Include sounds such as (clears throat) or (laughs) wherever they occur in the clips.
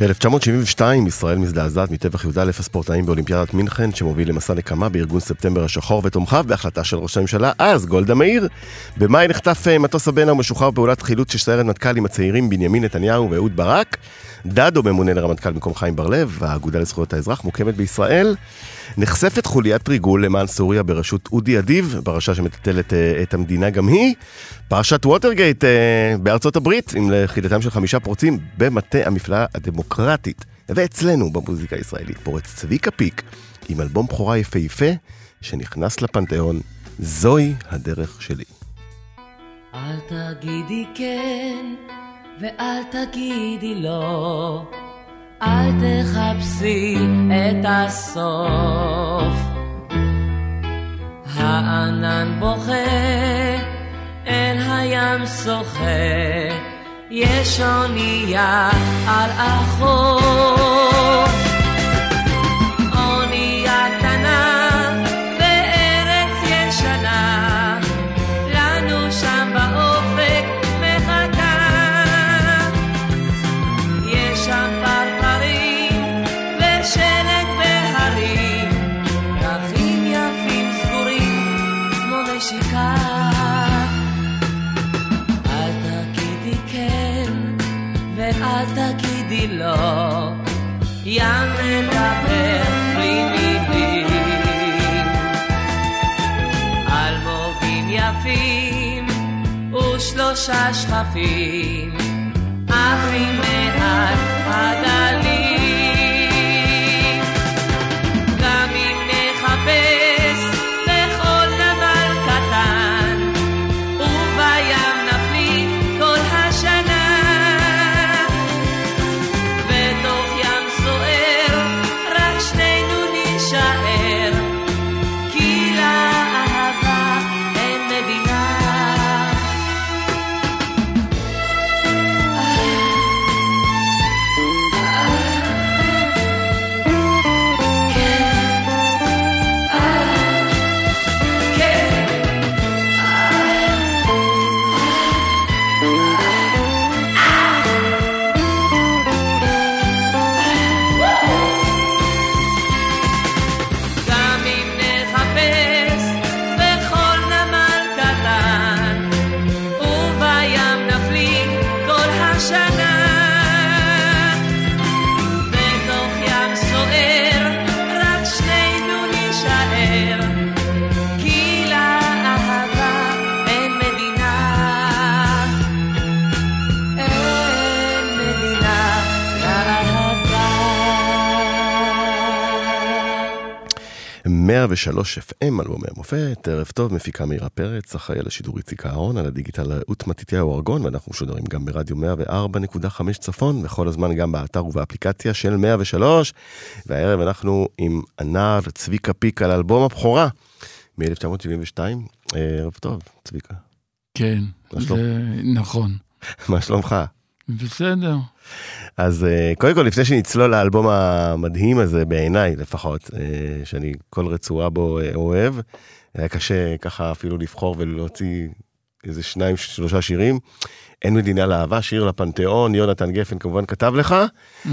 1972, ישראל מזדעזעת מטבח י"א הספורטאים באולימפיאדת מינכן, שמוביל למסע נקמה בארגון ספטמבר השחור ותומכיו בהחלטה של ראש הממשלה אז, גולדה מאיר. במאי נחטף אה, מטוס הבן ומשוחרר פעולת חילוץ של סיירת מטכ"ל עם הצעירים בנימין נתניהו ואהוד ברק. דדו ממונה לרמטכ"ל במקום חיים בר-לב, האגודה לזכויות האזרח מוקמת בישראל. נחשפת חוליית ריגול למען סוריה בראשות אודי אדיב, פרשה שמטלטלת אה, את המדינה גם היא. פרשת ווטרגייט אה, בארצות הברית, עם לכידתם של חמישה פורצים במטה המפלגה הדמוקרטית. ואצלנו במוזיקה הישראלית פורץ צביקה פיק עם אלבום בכורה יפהפה שנכנס לפנתיאון, זוהי הדרך שלי. אל תגידי כן ואל תגידי לא, אל תחפשי את הסוף. הענן בוכה, אל הים שוחה, יש אונייה על החוף. φύλλο για μένα πληνιπή Αλμοβήν αφήν ούσλος ασχαφήν αφήν με FM, אלבומי המופת, ערב טוב, מפיקה מאירה פרץ, אחראי על השידור איציק אהרון, על הדיגיטל רות מתתיהו ארגון, ואנחנו משודרים גם ברדיו 104.5 צפון, וכל הזמן גם באתר ובאפליקציה של 103, והערב אנחנו עם הנער צביקה פיק על אלבום הבכורה מ-1972. ערב טוב, צביקה. כן, זה נכון. מה שלומך? בסדר. אז אה, קודם כל, לפני שנצלול לאלבום המדהים הזה, בעיניי לפחות, אה, שאני כל רצועה בו אה, אוהב, היה קשה ככה אפילו לבחור ולהוציא איזה שניים, שלושה שירים. אין מדינה לאהבה, שיר לפנתיאון, יונתן גפן כמובן כתב לך. Mm-hmm.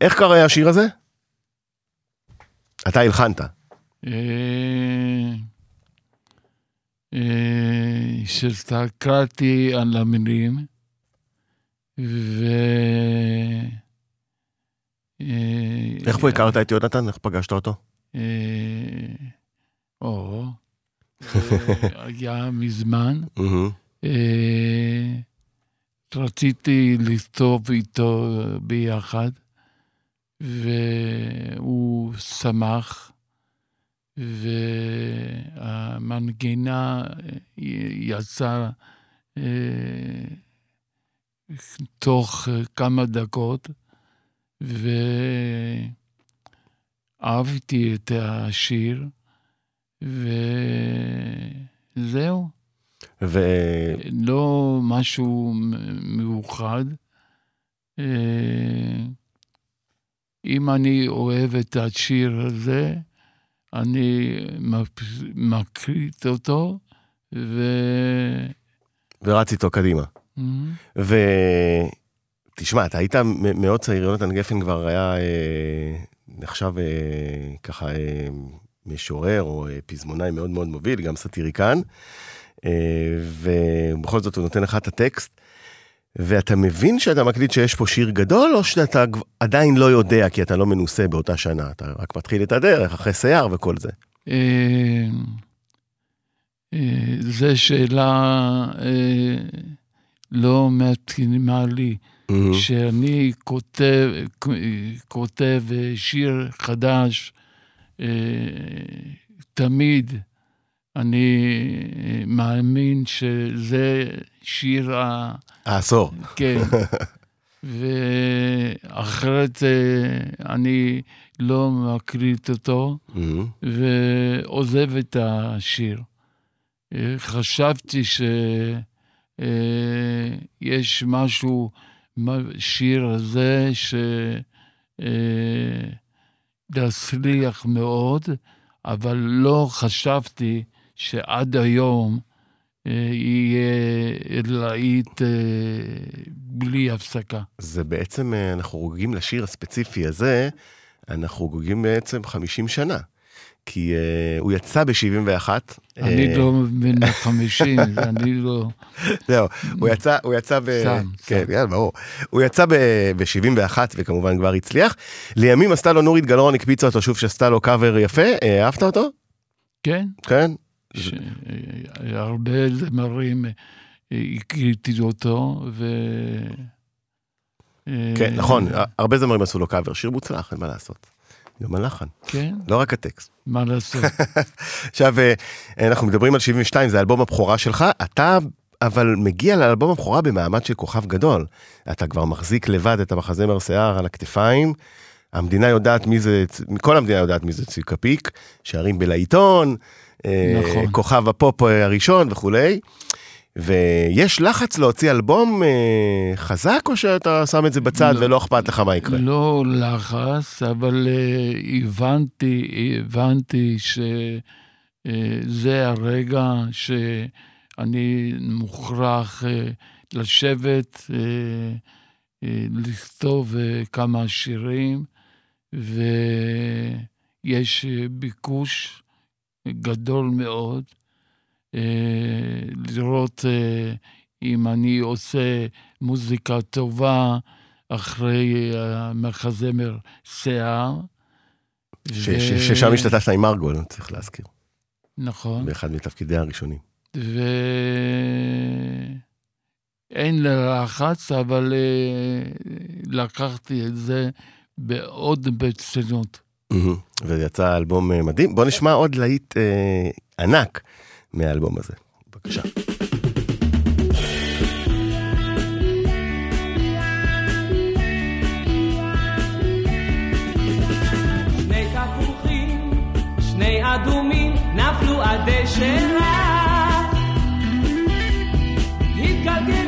איך קרה השיר הזה? אתה הלחנת. שהסתכלתי על המילים. ו... איך פה הכרת את יונתן? איך פגשת אותו? אה, או, (laughs) היה מזמן. אה, רציתי לכתוב איתו ביחד, והוא שמח, והמנגינה יצאה תוך אה, כמה דקות, ואהבתי את השיר, וזהו. ו... לא משהו מיוחד, אה, אם אני אוהב את השיר הזה, אני מקליט אותו, ו... ורץ איתו קדימה. Mhm. ותשמע, אתה היית מאוד צעיר, יונתן גפן כבר היה אה, נחשב אה, ככה אה, משורר או אה, פזמונאי מאוד מאוד מוביל, גם סאטיריקן, אה, ובכל זאת הוא נותן לך את הטקסט, ואתה מבין שאתה מקליט שיש פה שיר גדול, או שאתה עדיין לא יודע כי אתה לא מנוסה באותה שנה, אתה רק מתחיל את הדרך אחרי שיער וכל זה. אה, אה, זו שאלה אה, לא מתאימה לי. Mhm. שאני כותב, כותב שיר חדש, אה, תמיד אני מאמין שזה שיר ה... העשור. כן. (laughs) ואחרת אה, אני לא מקליט אותו Mhm. ועוזב את השיר. אה, חשבתי שיש משהו בשיר הזה שיצליח מאוד, אבל לא חשבתי שעד היום אה, יהיה להיט אה, בלי הפסקה. זה בעצם, אה, אנחנו חוגגים לשיר הספציפי הזה, אנחנו חוגגים בעצם 50 שנה. כי uh, הוא יצא ב-71. אני לא בן 50, אני לא... זהו, הוא יצא, הוא יצא ב... סתם, כן, סתם. יאללה, ברור. הוא יצא ב-71 וכמובן כבר הצליח. לימים עשתה לו נורית גלרון, הקפיצה אותו שוב שעשתה לו קאבר יפה. אה, אהבת אותו? כן, כן? הרבה זמרים הקליטו אותו, ו... כן, נכון, הרבה זמרים עשו לו קאבר, שיר מוצלח, אין מה לעשות. גם הלחן, כן, לא רק הטקסט. מה לעשות? (laughs) עכשיו, אה, אנחנו מדברים על 72, זה אלבום הבכורה שלך, אתה אבל מגיע לאלבום הבכורה במעמד של כוכב גדול. אתה כבר מחזיק לבד את המחזמר שיער על הכתפיים, המדינה יודעת מי זה, כל המדינה יודעת מי זה צביקה פיק, שערים בלעיתון, אה, נכון. כוכב הפופ אה, הראשון וכולי. ויש לחץ להוציא אלבום אה, חזק, או שאתה שם את זה בצד לא. ולא אכפת לך מה יקרה? לא לחץ, אבל אה, הבנתי, הבנתי שזה הרגע שאני מוכרח אה, לשבת, אה, אה, לכתוב אה, כמה שירים, ויש אה, ביקוש גדול מאוד. אה, לראות אה, אם אני עושה מוזיקה טובה אחרי המחזמר שיער. ש- ו- ש- ששם השתתפת עם מרגול, צריך להזכיר, נכון. באחד מתפקידי הראשונים. ואין לחץ, אבל אה, לקחתי את זה בעוד ברצינות. ויצא אלבום אה, מדהים. בוא נשמע עוד להיט אה, ענק מהאלבום הזה. בבקשה. שני אדומים, נפלו על דשא רך. התגלגלו,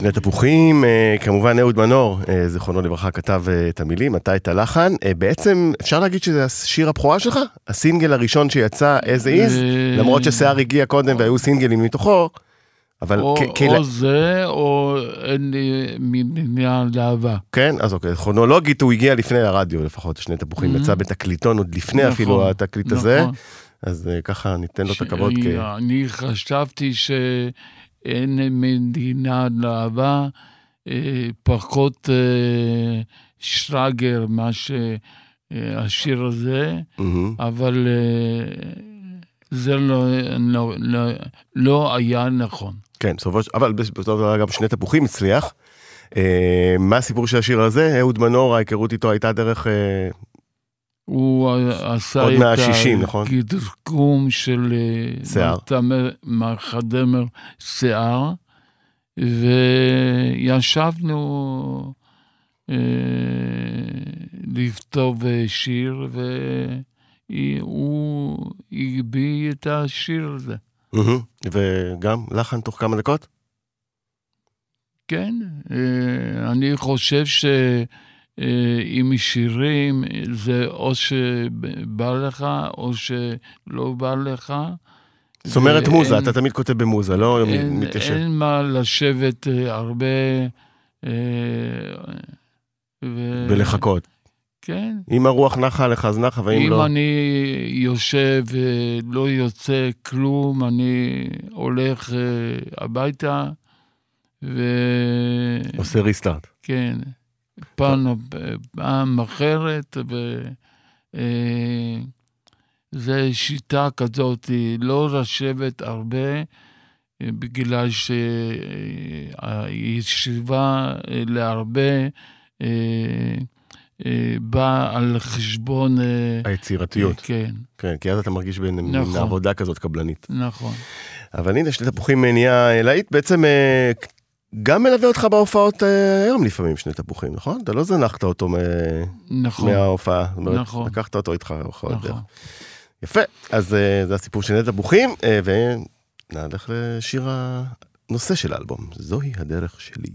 שני תפוחים, אה, כמובן אהוד מנור, אה, זיכרונו לברכה, כתב אה, את המילים, אתה את הלחן. בעצם, אפשר להגיד שזה השיר הבכורה שלך? הסינגל הראשון שיצא as is, למרות ששיער הגיע קודם והיו סינגלים מתוכו, אבל או, כ- או זה, או אין לי מניעה לאהבה. כן, אז אוקיי, כרונולוגית הוא הגיע לפני הרדיו לפחות, שני תפוחים, Mhm. יצא בתקליטון עוד לפני נכון, אפילו התקליט הזה, נכון. אז ככה ניתן לו את הכבוד. אני חשבתי שאין מדינה לאהבה, אה, פחות אה, שרגר מה שהשיר הזה, מהמם. אבל אה, זה לא, לא, לא, לא היה נכון. כן, בסופו של... אבל בסופו של דבר גם שני תפוחים הצליח. אה, מה הסיפור של השיר הזה? אהוד מנור, ההיכרות איתו הייתה דרך... הוא עשה את מה-שישים, נכון? הגדקום של אה, שיער. מר- מחדמר שיער, וישבנו אה, לכתוב אה, שיר, והוא הגביא את השיר הזה. וגם לחן תוך כמה דקות? כן, אה, אני חושב שעם שירים זה או שבא לך או שלא בא לך. זאת אומרת ואין- מוזה, אתה תמיד כותב במוזה, לא אין, מתיישב. אין מה לשבת אה, הרבה... אה, ו... ולחכות. כן. אם הרוח נחה לך אז נחה, ואם אם לא... אני יושב ולא יוצא כלום, אני הולך אה, הביתה, ו... עושה ריסטארט. כן, פעם, פעם אחרת, ו... אה, שיטה כזאת, לא לשבת הרבה, אה, בגלל שהישיבה אה, להרבה אה, אה, באה על חשבון... היצירתיות. כן, כן, כי אז אתה מרגיש בין נכון. עבודה כזאת קבלנית. נכון. אבל הנה, שני תפוחים נהיה אה, להיט, בעצם גם מלווה אותך בהופעות אה, היום לפעמים, שני תפוחים, נכון? אתה לא זנחת אותו מ- נכון, מההופעה. זאת אומרת, נכון. לקחת אותו איתך להופעות. נכון. יפה, אז אה, זה הסיפור של שני תפוחים, אה, ונלך לשיר הנושא של האלבום, זוהי הדרך שלי.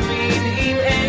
מאמין עם אלה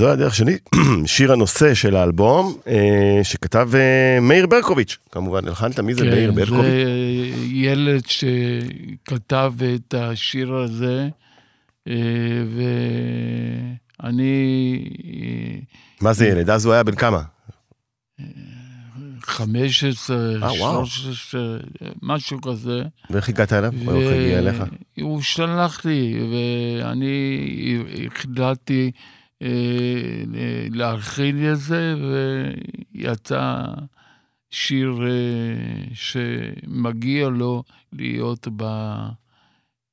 זו הדרך שלי, (clears throat) שיר הנושא של האלבום, אה, שכתב אה, מאיר ברקוביץ', כמובן, הלחנת, מי זה מאיר כן, ברקוביץ'? זה ילד שכתב את השיר הזה, אה, ואני מה זה ילד? אז הוא היה בן כמה? 15, אה, וואו. 13, משהו כזה. ואיך הגעת אליו? או איך הגיע אליך? הוא שלח לי, ואני החלטתי אה, להרחיל את זה, ויצא שיר אה, שמגיע לו להיות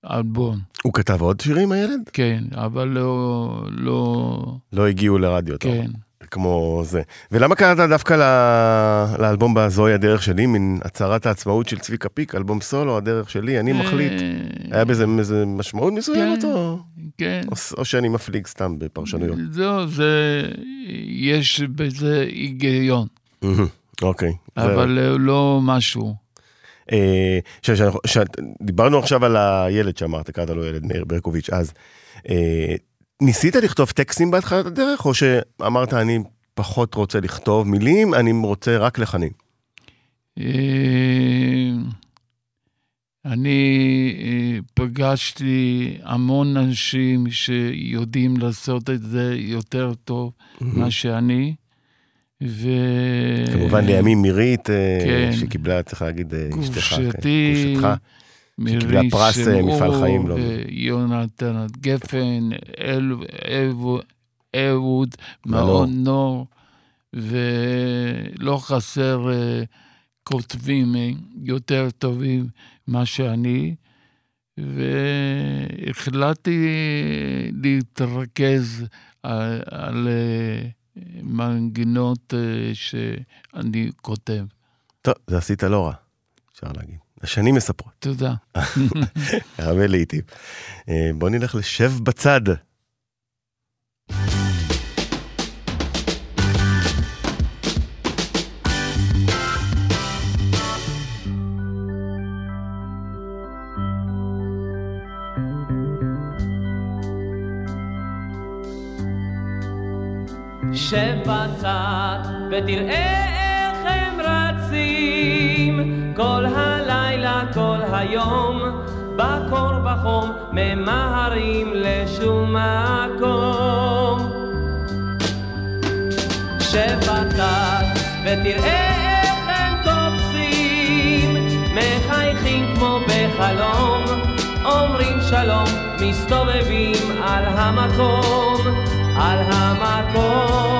באלבום. הוא כתב עוד שירים, הילד? כן, אבל לא... לא לא הגיעו לרדיו, טוב. כמו זה. ולמה קראת דווקא ל- לאלבום ב"זוהי הדרך שלי", מין הצהרת העצמאות של צביקה פיק, אלבום סולו, הדרך שלי, אני מחליט. אה, היה בזה איזה משמעות מסוימת, כן. או, כן. או, או שאני מפליג סתם בפרשנויות? זהו, זה... יש בזה היגיון, (laughs) אוקיי. זה- אבל אה, לא משהו. אה, דיברנו עכשיו על הילד שאמרת, קראת לו ילד, מאיר ברקוביץ', אז ניסית לכתוב טקסטים בהתחלת הדרך, או שאמרת, אני פחות רוצה לכתוב מילים, אני רוצה רק לחנים? אה, אני אה, פגשתי המון אנשים שיודעים לעשות את זה יותר טוב ממה שאני, ו... כמובן לימים מירית, אה, כן. שקיבלה, צריך להגיד, אשתך, כן, גופשתי. שקיבלה פרס, אה, מפעל חיים, לא? ויונתן גפן, אל- אהוד-. מעון נור, ולא חסר אה, כותבים אה, יותר טובים מה שאני, והחלטתי להתרכז על, על אה, מנגינות אה, שאני כותב. טוב, זה עשית לא רע, אפשר להגיד. השנים מספרות, תודה. (laughs) הרבה לעיתים. אה, בוא נלך לשב בצד. שב בצד ותראה היום, בקור בחום, ממהרים לשום מקום. שב ותראה איך הם תופסים, מחייכים כמו בחלום, אומרים שלום, מסתובבים על המקום, על המקום.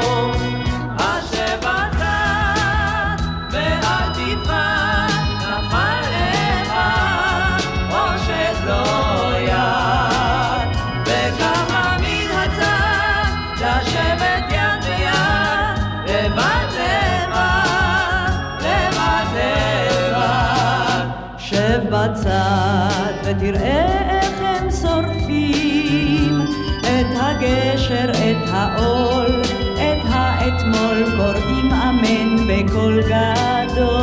ותראה איך הם שורפים את הגשר, את העול, את האתמול קוראים אמן בקול גדול.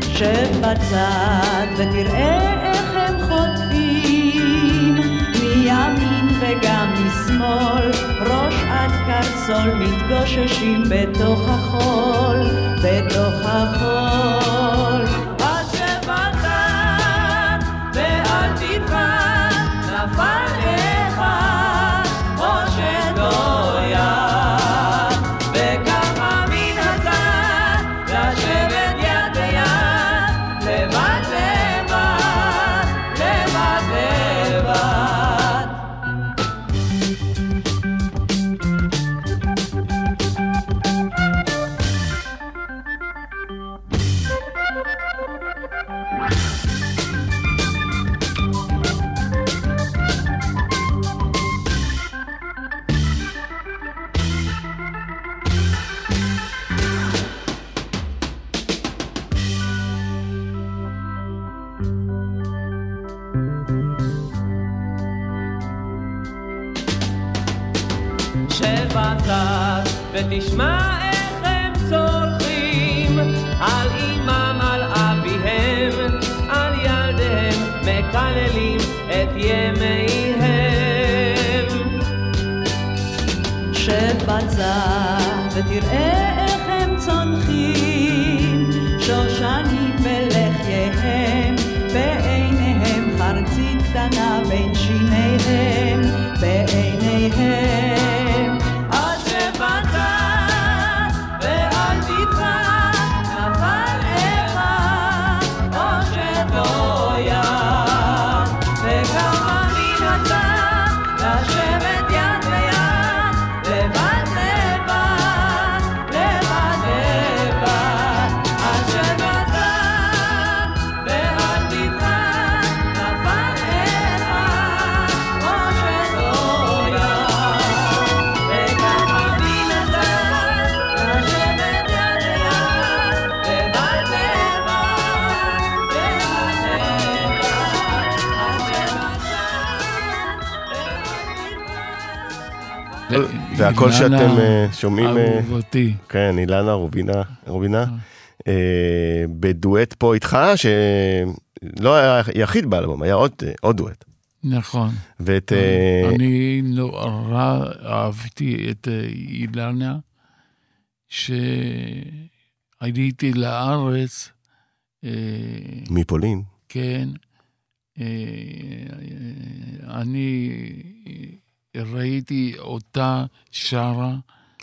שב בצד ותראה איך הם חוטפים מימין וגם משמאל ראש עד קרסול מתגוששים בתוך החול, בתוך החול. זה הקול אילנה שאתם אה, שומעים, אה, אהובתי. כן, אילנה רובינה, רובינה, אה, בדואט פה איתך, שלא היה יחיד באלבום, היה עוד דואט. נכון. ואת... אני נורא אהבתי את אילנה, שעליתי לארץ, מפולין. כן, אני ראיתי אותה שרה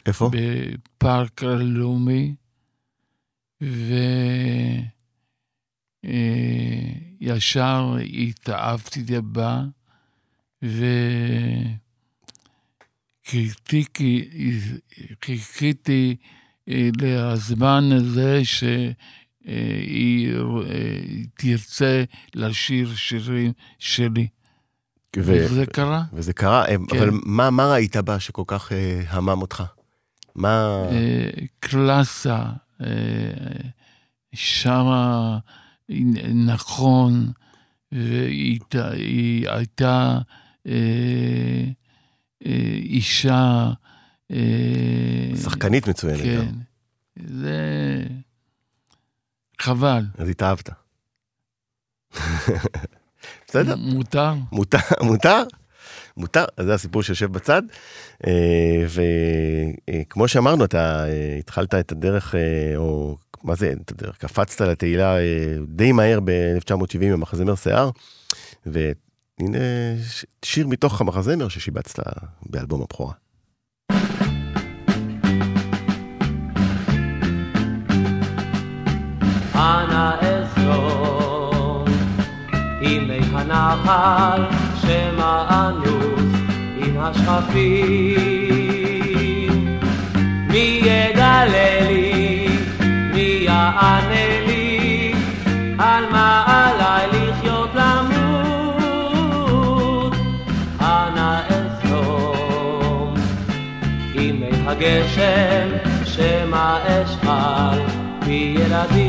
איפה? בפארק הלאומי, וישר התאהבתי בה, וחיכיתי אה, לזמן הזה שהיא תרצה לשיר שירים שלי. ו- וזה קרה. וזה קרה, אה, כן. אבל מה מה ראית בה שכל כך אה, המם אותך? מה... אה, קלאסה, אה, שרה נכון, והיא הייתה אה, אה, אישה... אה, שחקנית מצוינת כן. גם. זה חבל. אז התאהבת. (laughs) בסדר, מותר? מותר, (laughs) מותר, מותר, אז זה הסיפור שיושב בצד. אה, וכמו שאמרנו, אתה אה, התחלת את הדרך, אה, או מה זה את הדרך? קפצת לתהילה די מהר ב-1970 עם המחזמר שיער, והנה שיר מתוך המחזמר ששיבצת באלבום הבכורה. אנא ימי הנחל שמא אנוס עם השכפים מי יגלה לי, מי יענה לי? על מה עליי לחיות למות? אנא אזכור ימי הגשם שמא אשאל ילדים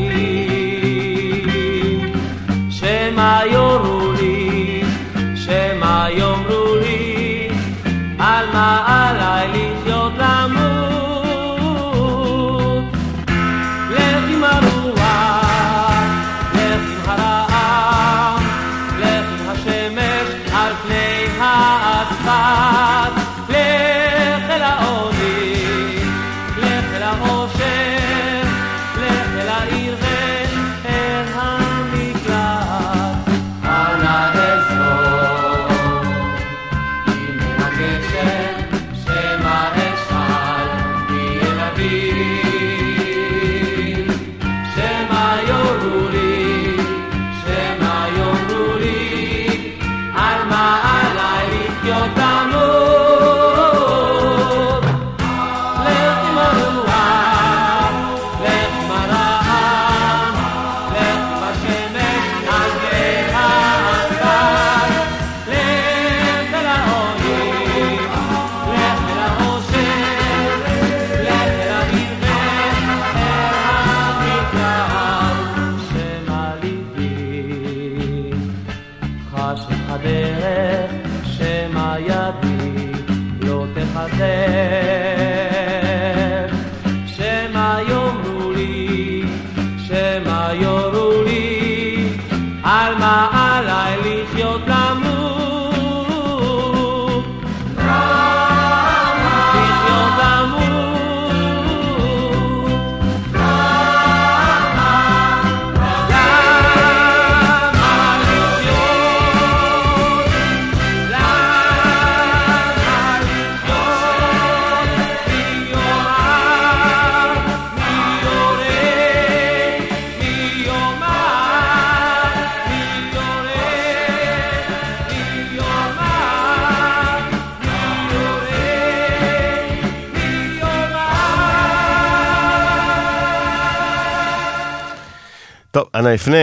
אנא אפנה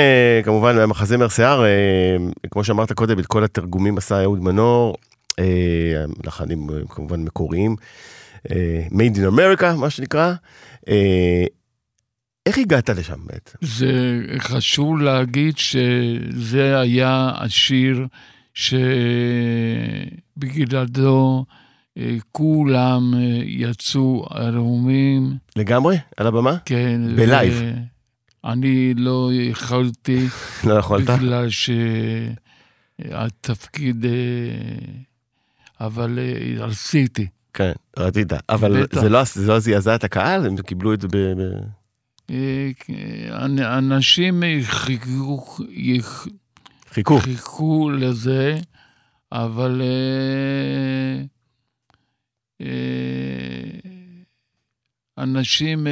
כמובן מהמחזמר שיער, אה, כמו שאמרת קודם, את כל התרגומים עשה אהוד מנור, אה, לחנים אה, כמובן מקוריים, Made in America, מה שנקרא. איך הגעת לשם בעצם? זה חשוב להגיד שזה היה השיר שבגללו כולם יצאו ערומים. לגמרי? על הבמה? כן. בלייב. ו- אני לא יכולתי, לא יכולת? בגלל שהתפקיד, אה, אבל אה, עשיתי. כן, רצית. אבל בטח. זה לא- זה לא זעזע את הקהל? הם קיבלו את זה ב... ב- אה, אנ- אנשים חיכו, חיכו. חיכו לזה, אבל אנשים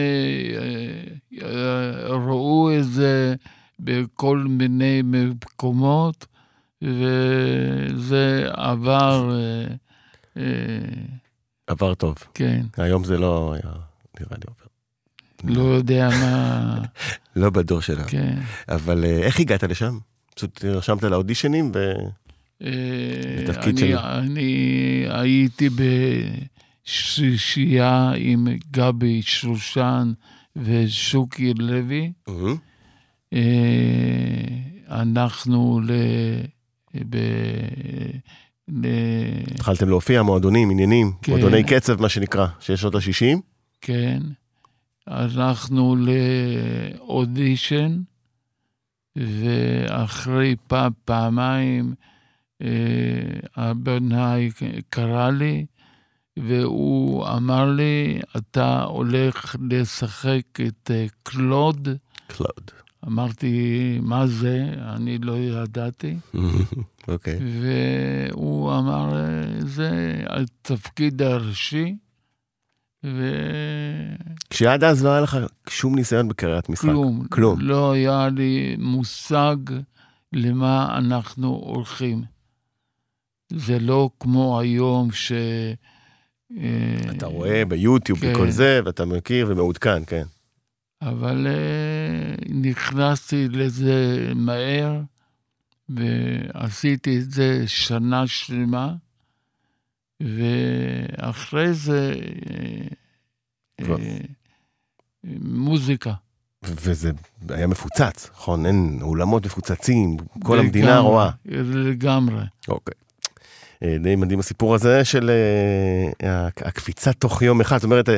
ראו את זה בכל מיני מקומות, וזה עבר, אה, אה, עבר טוב. כן, היום זה לא היה, נראה לי עובר. לא יודע מה, (laughs) לא בדור שלנו. כן. אבל אה, איך הגעת לשם? פשוט נרשמת לאודישנים ו... אה, בתפקיד שלו. אני הייתי בשישייה עם גבי שושן ושוקי לוי. אה, אנחנו ל... ב... ל... התחלתם להופיע, מועדונים, עניינים, כן. מועדוני קצב, מה שנקרא, שיש שנות ה-60. כן. הלכנו לאודישן, ואחרי פעם, פעמיים אה, הבנאי קרא לי, והוא אמר לי, אתה הולך לשחק את אה, קלוד. קלוד. אמרתי, מה זה? אני לא ידעתי. (laughs) אוקיי. והוא אמר, זה התפקיד הראשי, וכלום. כשעד אז לא היה לך שום ניסיון בקריית משחק. כלום. לא היה לי מושג למה אנחנו הולכים. זה לא כמו היום ש... אה, אתה רואה ביוטיוב כן. וכל זה, ואתה מכיר ומעודכן, כן. אבל אה, נכנסתי לזה מהר, ועשיתי את זה שנה שלמה, ואחרי זה כבר. אה, מוזיקה. וזה היה מפוצץ, נכון? אין אולמות מפוצצים, כל המדינה לגמרי, רואה. לגמרי. אוקיי. אה, די מדהים הסיפור הזה של אה, הקפיצה תוך יום אחד. זאת אומרת, אה,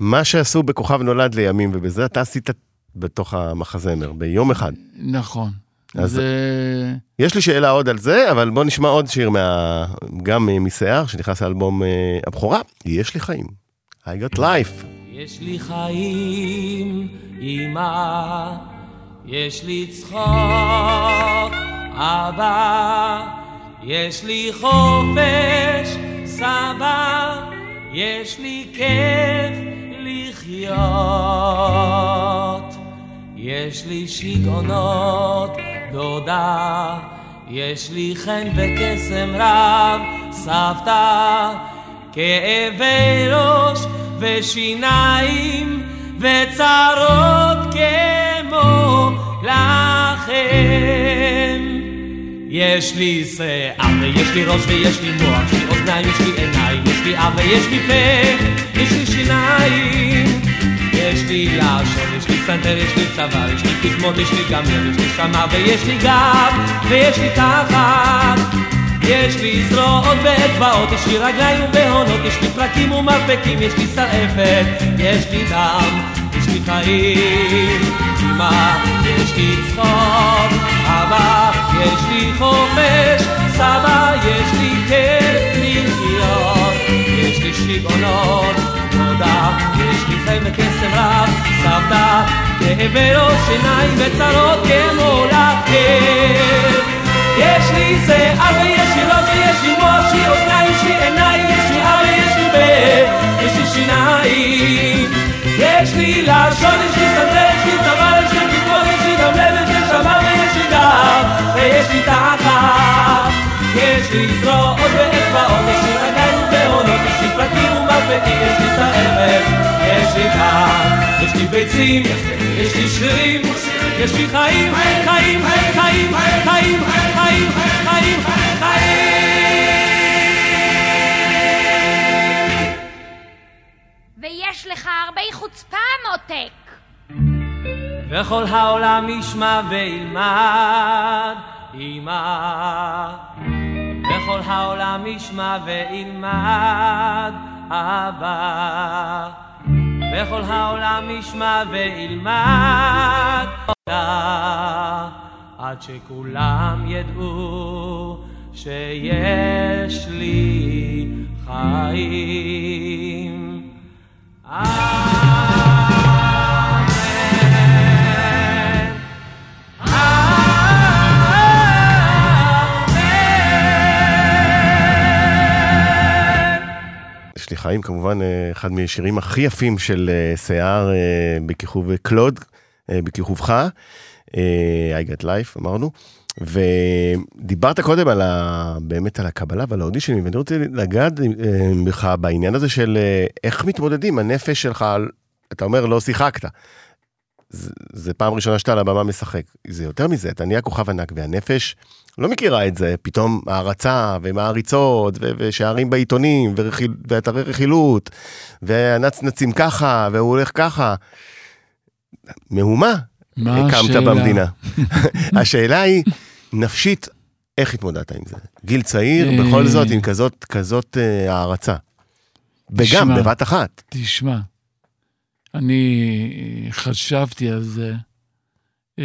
מה שעשו בכוכב נולד לימים, ובזה אתה עשית בתוך המחזמר, ביום אחד. נכון. אז- זה... יש לי שאלה עוד על זה, אבל בוא נשמע עוד שיר מה... גם משיער, שנכנס לאלבום הבכורה, יש לי חיים. I got life. יש לי חיים, אמא, יש לי צחוק, אבא, יש לי חופש, סבא, יש לי כיף לחיות. יש לי שיגעונות, דודה, יש לי חן וקסם רב, סבתא, כאבי ראש ושיניים וצרות כמו לכם. יש לי שיער ויש לי ראש ויש לי מוח, יש לי אוזניים, יש לי עיניים, יש לי אף ויש לי פה, יש לי שיניים. יש לי לשון, יש לי סנטר, יש לי צוואר, יש לי פטמון, יש לי גמר, יש לי שמע ויש לי גב, ויש לי תחת. יש לי זרועות ואצבעות, יש לי רגליים ובהונות, יש לי פרקים ומרפקים, יש לי שרעפת, יש לי דם, יש לי חיים, אמא, יש לי צחוק, יש לי חופש, סבא, יש לי כיף לחיות, יש לי שיגעונות, תודה, יש לי חן וקסם רב, סבתא, כאבי ראש עיניים וצרות כמו לכם. יש לי שיער ויש לי ראש ויש לי מוח, יש לי אוזניים, יש לי עיניים, יש לי אב ויש לי פה, יש לי שיניים. יש לי לשון, יש לי סנטר, יש לי צוואר, יש לי פתרון, יש לי גם לב, יש לי ויש לי תחת. יש לי זרועות ואצבעות, יש לי רגליים ובהונות, יש לי פרקים ומרפקים, יש לי שרעפת, יש לי טעם, יש לי ביצים, יש לי שרירים, יש לי חיים, חיים, חיים, חיים, חיים, חיים, חיים, חיים. ויש לך הרבה חוצפה, מותק. וכל העולם ישמע וילמד, ילמד. וכל העולם ישמע וילמד, אבא. וכל העולם ישמע וילמד, אותה, עד שכולם ידעו שיש לי חיים. יש לי חיים, כמובן, אה, אחד מהשירים הכי יפים של אה, שיער אה, בכיכוב קלוד, בכיכובך, I got life, אמרנו. ודיברת קודם על ה... באמת על הקבלה ועל האודישנים, ואני רוצה לגעת בך בעניין הזה של איך מתמודדים, הנפש שלך, אתה אומר לא שיחקת. זה, זה פעם ראשונה שאתה על הבמה משחק. זה יותר מזה, אתה נהיה כוכב ענק, והנפש לא מכירה את זה, פתאום הערצה ומעריצות, ו- ושערים בעיתונים, ורכיל, ואתרי רכילות, והנצנצים ככה, והוא הולך ככה. מהומה מה הקמת? במדינה. (laughs) השאלה היא, נפשית, איך התמודדת עם זה? גיל צעיר, אה, בכל זאת, עם כזאת, כזאת אה, הערצה. וגם. בבת אחת. תשמע, אני חשבתי על זה. אה,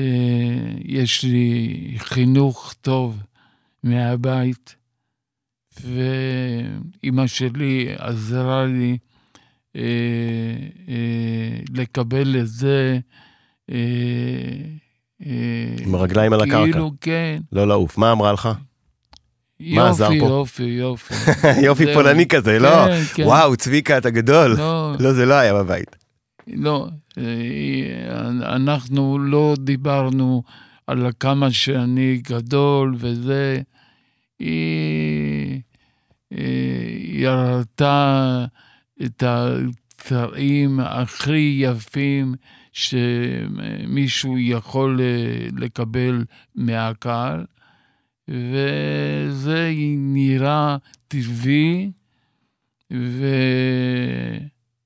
יש לי חינוך טוב מהבית, ואימא שלי עזרה לי אה, אה, לקבל את זה. אה, אה, עם הרגליים על הקרקע. כאילו, כן. לא לעוף. מה אמרה לך? מה עזר יופי, פה? יופי, יופי. (laughs) יופי זהו. פולני כזה, לא? כן, כן. וואו, צביקה, אתה גדול. לא, לא, זה לא היה בבית. לא, אה, אנחנו לא דיברנו על כמה שאני גדול וזה. היא, אה, היא הראתה את הצרעים הכי יפים שמישהו יכול אה, לקבל מהקהל, וזה נראה טבעי,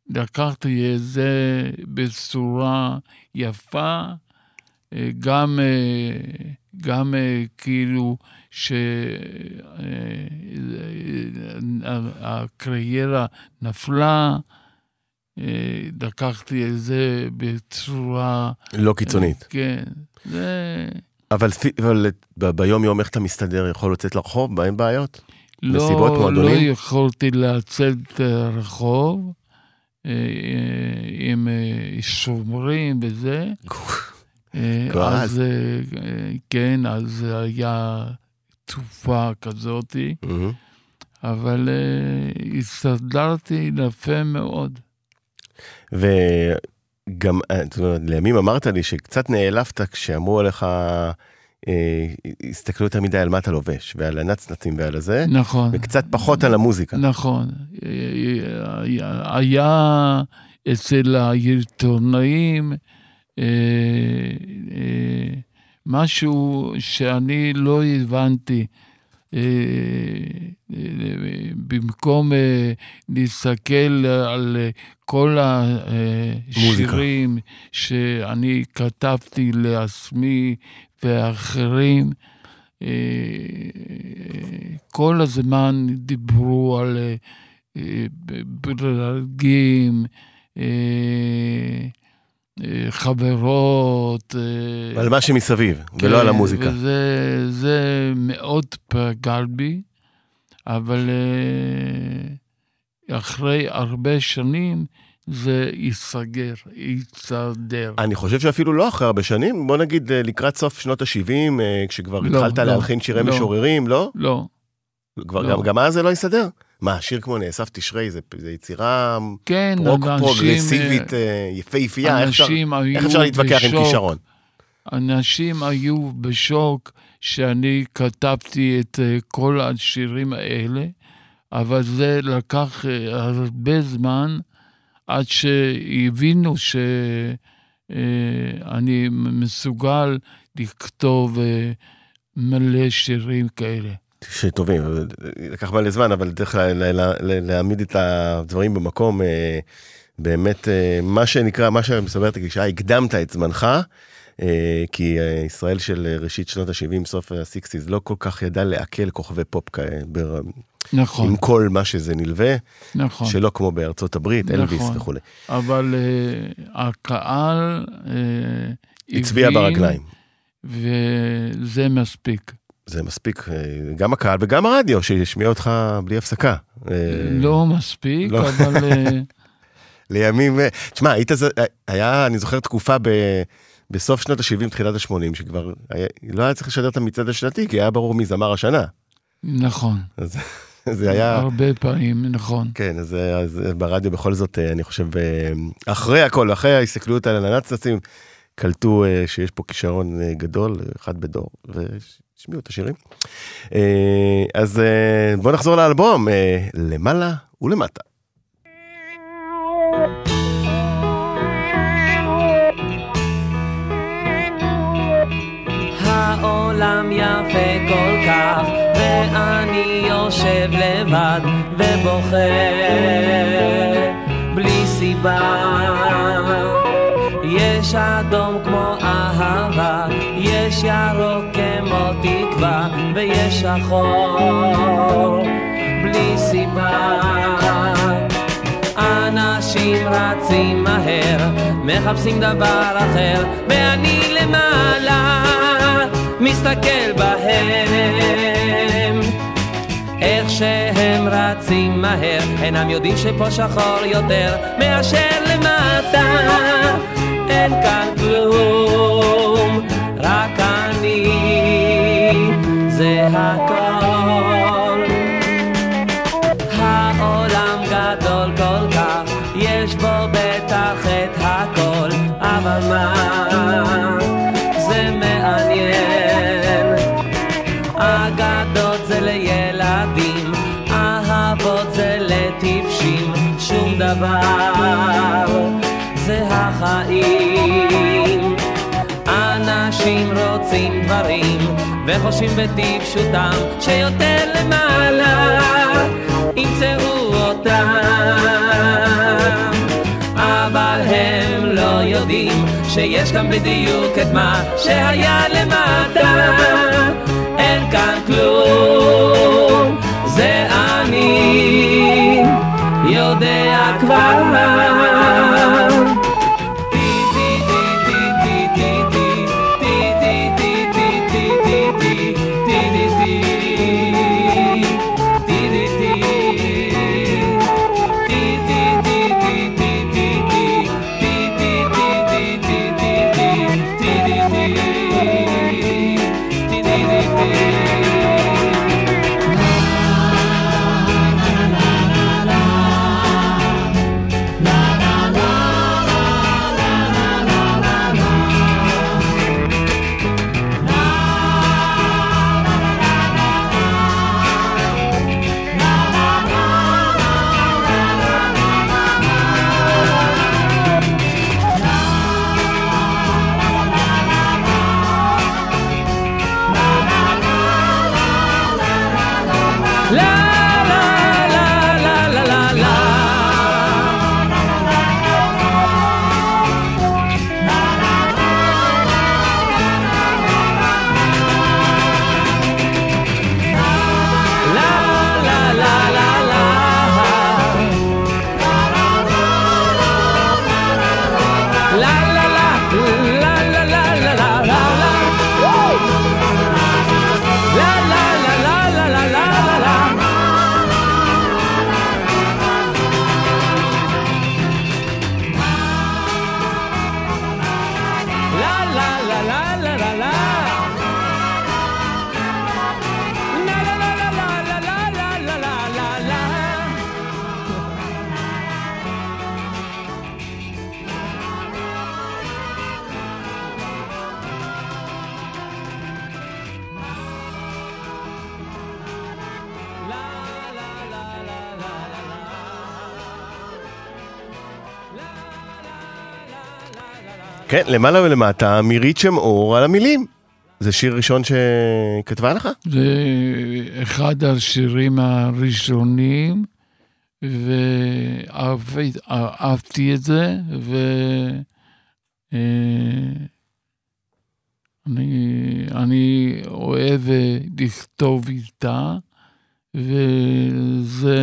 ולקחתי את זה בצורה יפה, אה, גם, אה, גם אה, כאילו שהקריירה נפלה, לקחתי את זה בצורה... לא קיצונית. כן, זה... אבל אבל ב- ביום יום איך אתה מסתדר? יכול לצאת לרחוב? אין בעיות? לא, מסיבות, לא מועדונים? יכולתי לצאת רחוב אה, עם אה, שומרים וזה. אה. אז אה, אה, כן, אז היה תקופה כזאתי. אבל אה, הסתדרתי יפה מאוד. וגם, אה, זאת אומרת, לימים אמרת לי שקצת נעלבת כשאמרו עליך, אה, הסתכלו יותר מדי על מה אתה לובש, ועל הנצנצים ועל הזה, נכון. וקצת פחות על המוזיקה. נכון. היה- אצל העיתונאים אה, אה, משהו שאני לא הבנתי. אה, אה, במקום אה, להסתכל על אה, כל השירים שאני כתבתי לעצמי ואחרים, אה, כל הזמן דיברו על אה, אה, ברגים, חברות. על מה שמסביב, ולא על המוזיקה. וזה זה מאוד פגע בי, אבל אחרי הרבה שנים זה ייסגר, יסתדר. אני חושב שאפילו לא אחרי הרבה שנים, בוא נגיד אה, לקראת סוף שנות ה-70, כשכבר לא, התחלת לא, להלחין שירי לא. משוררים, לא? לא, כבר לא. גם- גם אז זה לא יסתדר? מה, שיר כמו נאסף תשרי, זה זה יצירה כן, רוק אנשים, פרוגרסיבית אה, יפהפייה, איך איך אפשר להתווכח עם בשוק. כישרון? אנשים היו בשוק שאני כתבתי את אה, כל השירים האלה, אבל זה לקח אה, הרבה זמן עד שהבינו שאני מסוגל לכתוב אה, מלא שירים כאלה. שטובים, לקח מלא זמן, אבל צריך לה- לה- לה- לה- להעמיד את הדברים במקום, אה, באמת, אה, מה שנקרא, מה שמסברת הגישה, הקדמת את זמנך, אה, כי אה, ישראל של אה, ראשית שנות ה-70, סוף ה-60's, לא כל כך ידע לעכל כוכבי פופ כאלה, נכון, עם כל מה שזה נלווה, נכון. שלא כמו בארצות הברית, אלוויס נכון. וכולי. אבל אה, הקהל אה, הצביע הבין, ברגליים. וזה מספיק. זה מספיק, אה, גם הקהל וגם הרדיו שהשמיע אותך בלי הפסקה. אה, לא מספיק, לא. אבל אה, (laughs) לימים, אה, תשמע, היית, היה, אני זוכר תקופה ב, בסוף שנות ה-70, תחילת ה-80, שכבר היה, לא היה צריך לשדר את המצעד השנתי, כי היה ברור מי זמר השנה. נכון, אז (laughs) זה היה, הרבה פעמים, נכון. כן, אז, אז ברדיו בכל זאת, אה, אני חושב, אה, אחרי הכל, אחרי ההסתכלות על הנצנצים, קלטו אה, שיש פה כישרון גדול, אחד בדור, והשמיעו את השירים. אז בואו נחזור לאלבום, למעלה ולמטה. העולם יפה כל כך, ואני יושב לבד ובוכה בלי סיבה. יש אדום כמו אהבה, יש ירוק כמו תקווה, ויש שחור בלי סיבה. אנשים רצים מהר, מחפשים דבר אחר, ואני למעלה מסתכל בהם. איך שהם רצים מהר, אינם יודעים שפה שחור יותר מאשר למטה. אין כאן כלום, רק אני, זה הכל. העולם גדול כל כך, יש בו בטח את הכל, אבל מה דבר זה החיים. אנשים רוצים דברים וחושבים בטיפשותם שיותר למעלה ימצאו אותם. אבל הם לא יודעים שיש כאן בדיוק את מה שהיה למטה. אין כאן כלום זה אני יודע כבר כן, למעלה ולמטה, מירית שם אור על המילים. זה שיר ראשון שכתבה לך? זה אחד השירים הראשונים, ואהבתי את זה, ו... אה, אני, אני אוהב אה, לכתוב איתה, וזה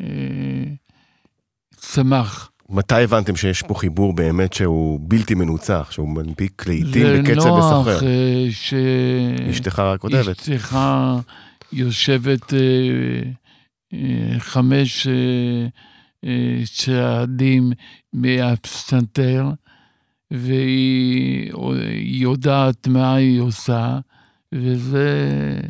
אה, צמח. מתי הבנתם שיש פה חיבור באמת שהוא בלתי מנוצח, שהוא מנפיק לעיתים בקצב מסחרר? אה, ש... אשתך כותבת. אשתך יושבת אה, אה, חמש צעדים מהפסנתר, והיא היא יודעת מה היא עושה, וזה...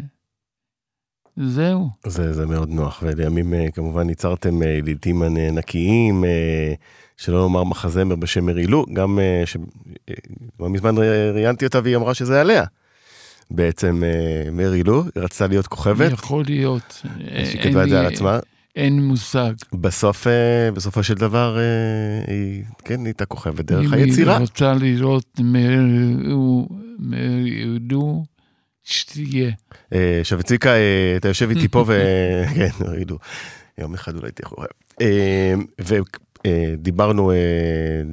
זהו. זה, זה מאוד נוח, ולימים אה, כמובן ייצרתם אה, לעיתים נקיים, אה, שלא לומר מחזמר בשם מרילו, גם אה, ש... אה, לא מזמן ראיינתי אותה והיא אמרה שזה עליה. בעצם מרילו, היא רצתה להיות כוכבת, יכול להיות. שהיא כתבה את זה על עצמה. אין מושג. בסוף, בסופו של דבר, היא, כן, היא הייתה כוכבת דרך אם היצירה. היא רוצה לראות מרדו, שתהיה. אה, עכשיו, צביקה, אה, אתה יושב איתי פה, וכן, (laughs) ראינו, יום אחד אולי תהיה חורף. ודיברנו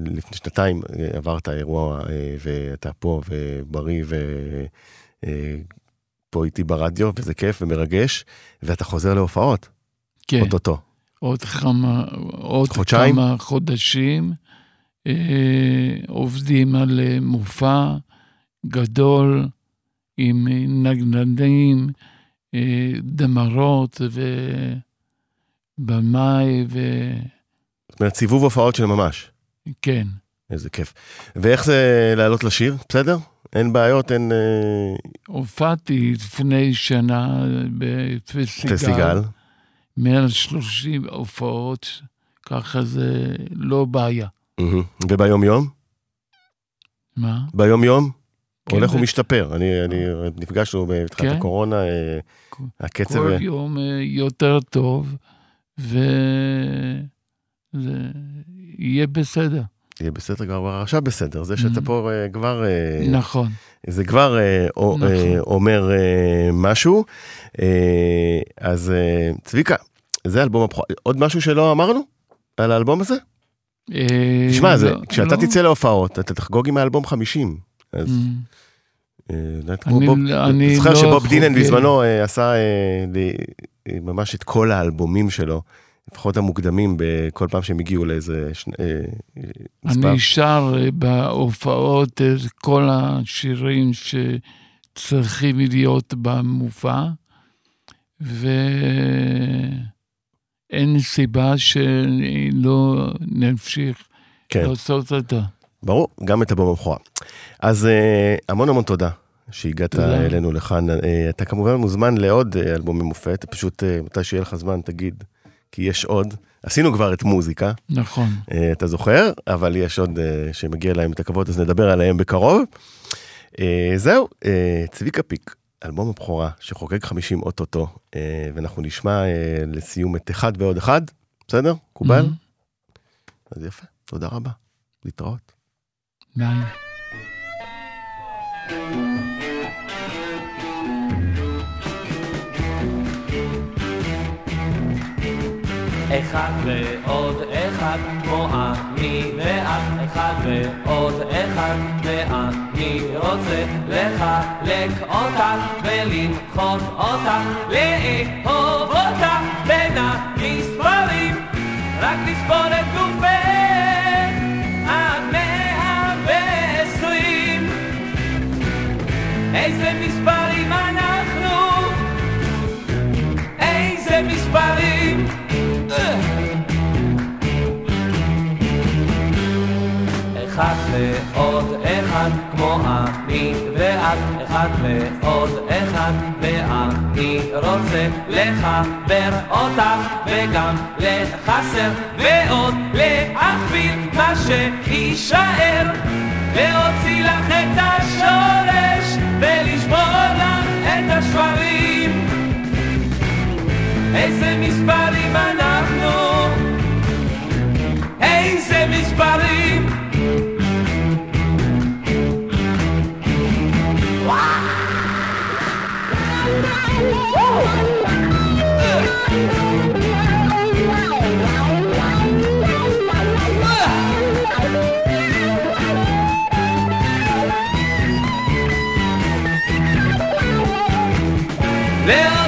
לפני שנתיים, אה, עברת אירוע, אה, ואתה פה, ובריא, ופה איתי ברדיו, וזה כיף ומרגש, ואתה חוזר להופעות, כן, אוטוטו. עוד כמה, עוד חודשיים? כמה חודשים אה, עובדים על אה, מופע גדול עם אה, נגננים, אה, דמרות ובמאי, וכן. זאת אומרת, סיבוב הופעות של ממש. איזה כיף. ואיך זה לעלות לשיר? בסדר? אין בעיות, אין אה, הופעתי לפני שנה בפסטיגל. פסטיגל. 130 הופעות, ככה זה לא בעיה. וביום יום? מה? ביום יום? כן, הולך ב- ומשתפר. אני, אני, נפגשנו בתחילת כן. הקורונה, אה, כל- הקצב... כל יום אה, יותר טוב, וזה יהיה בסדר. יהיה בסדר כבר עכשיו בסדר, זה שאתה Mhm. פה אה, כבר, אה, נכון. זה כבר אה, נכון. אה, אומר אה, משהו. אה, אז אה, צביקה, זה אלבום הבכורה. עוד משהו שלא אמרנו על האלבום הזה? אה, תשמע, לא- כשאתה לא. תצא להופעות, אתה תחגוג עם האלבום 50. אז Mm. אה, יודעת, כמו אני- בוב, אני זוכר לא שבוב דילן. בזמנו אה, עשה אה, אה, ממש את כל האלבומים שלו, לפחות המוקדמים, בכל פעם שהם הגיעו לאיזה שני- אה, אה, מספר. אני שר אה, בהופעות את כל השירים שצריכים להיות במופע, ואין סיבה שלא נמשיך כן. לעשות אותה. ברור, גם את הבום הבכורה. אז אה, המון המון תודה שהגעת. אלינו לכאן. אה, אתה כמובן מוזמן לעוד אה, אלבומי מופת, פשוט מתי שיהיה לך זמן תגיד, כי יש עוד. עשינו כבר את מוזיקה, נכון. אתה זוכר, אבל יש עוד שמגיע להם את הכבוד, אז נדבר עליהם בקרוב. זהו, צביקה פיק, אלבום הבכורה שחוגג 50 אוטוטו, ואנחנו נשמע לסיום את אחד ועוד אחד, בסדר? מקובל? Mhm. אז יפה, תודה רבה. להתראות. ביי. אחד ועוד אחד כמו אני ואת אחד ועוד אחד ואני רוצה לחלק אותך ולמחות אותך לאהוב אותך בין המספרים רק לספור את גופך איזה מספרים אנחנו? איזה מספרים? אחד ועוד אחד כמו אני ואת. אחד ועוד אחד ואני רוצה לחבר אותך וגם לחסר ועוד להכפיל מה שיישאר. להוציא לך את השורש ולשבור לך את השברים. איזה מספרים אנחנו? איזה מספרים להוציא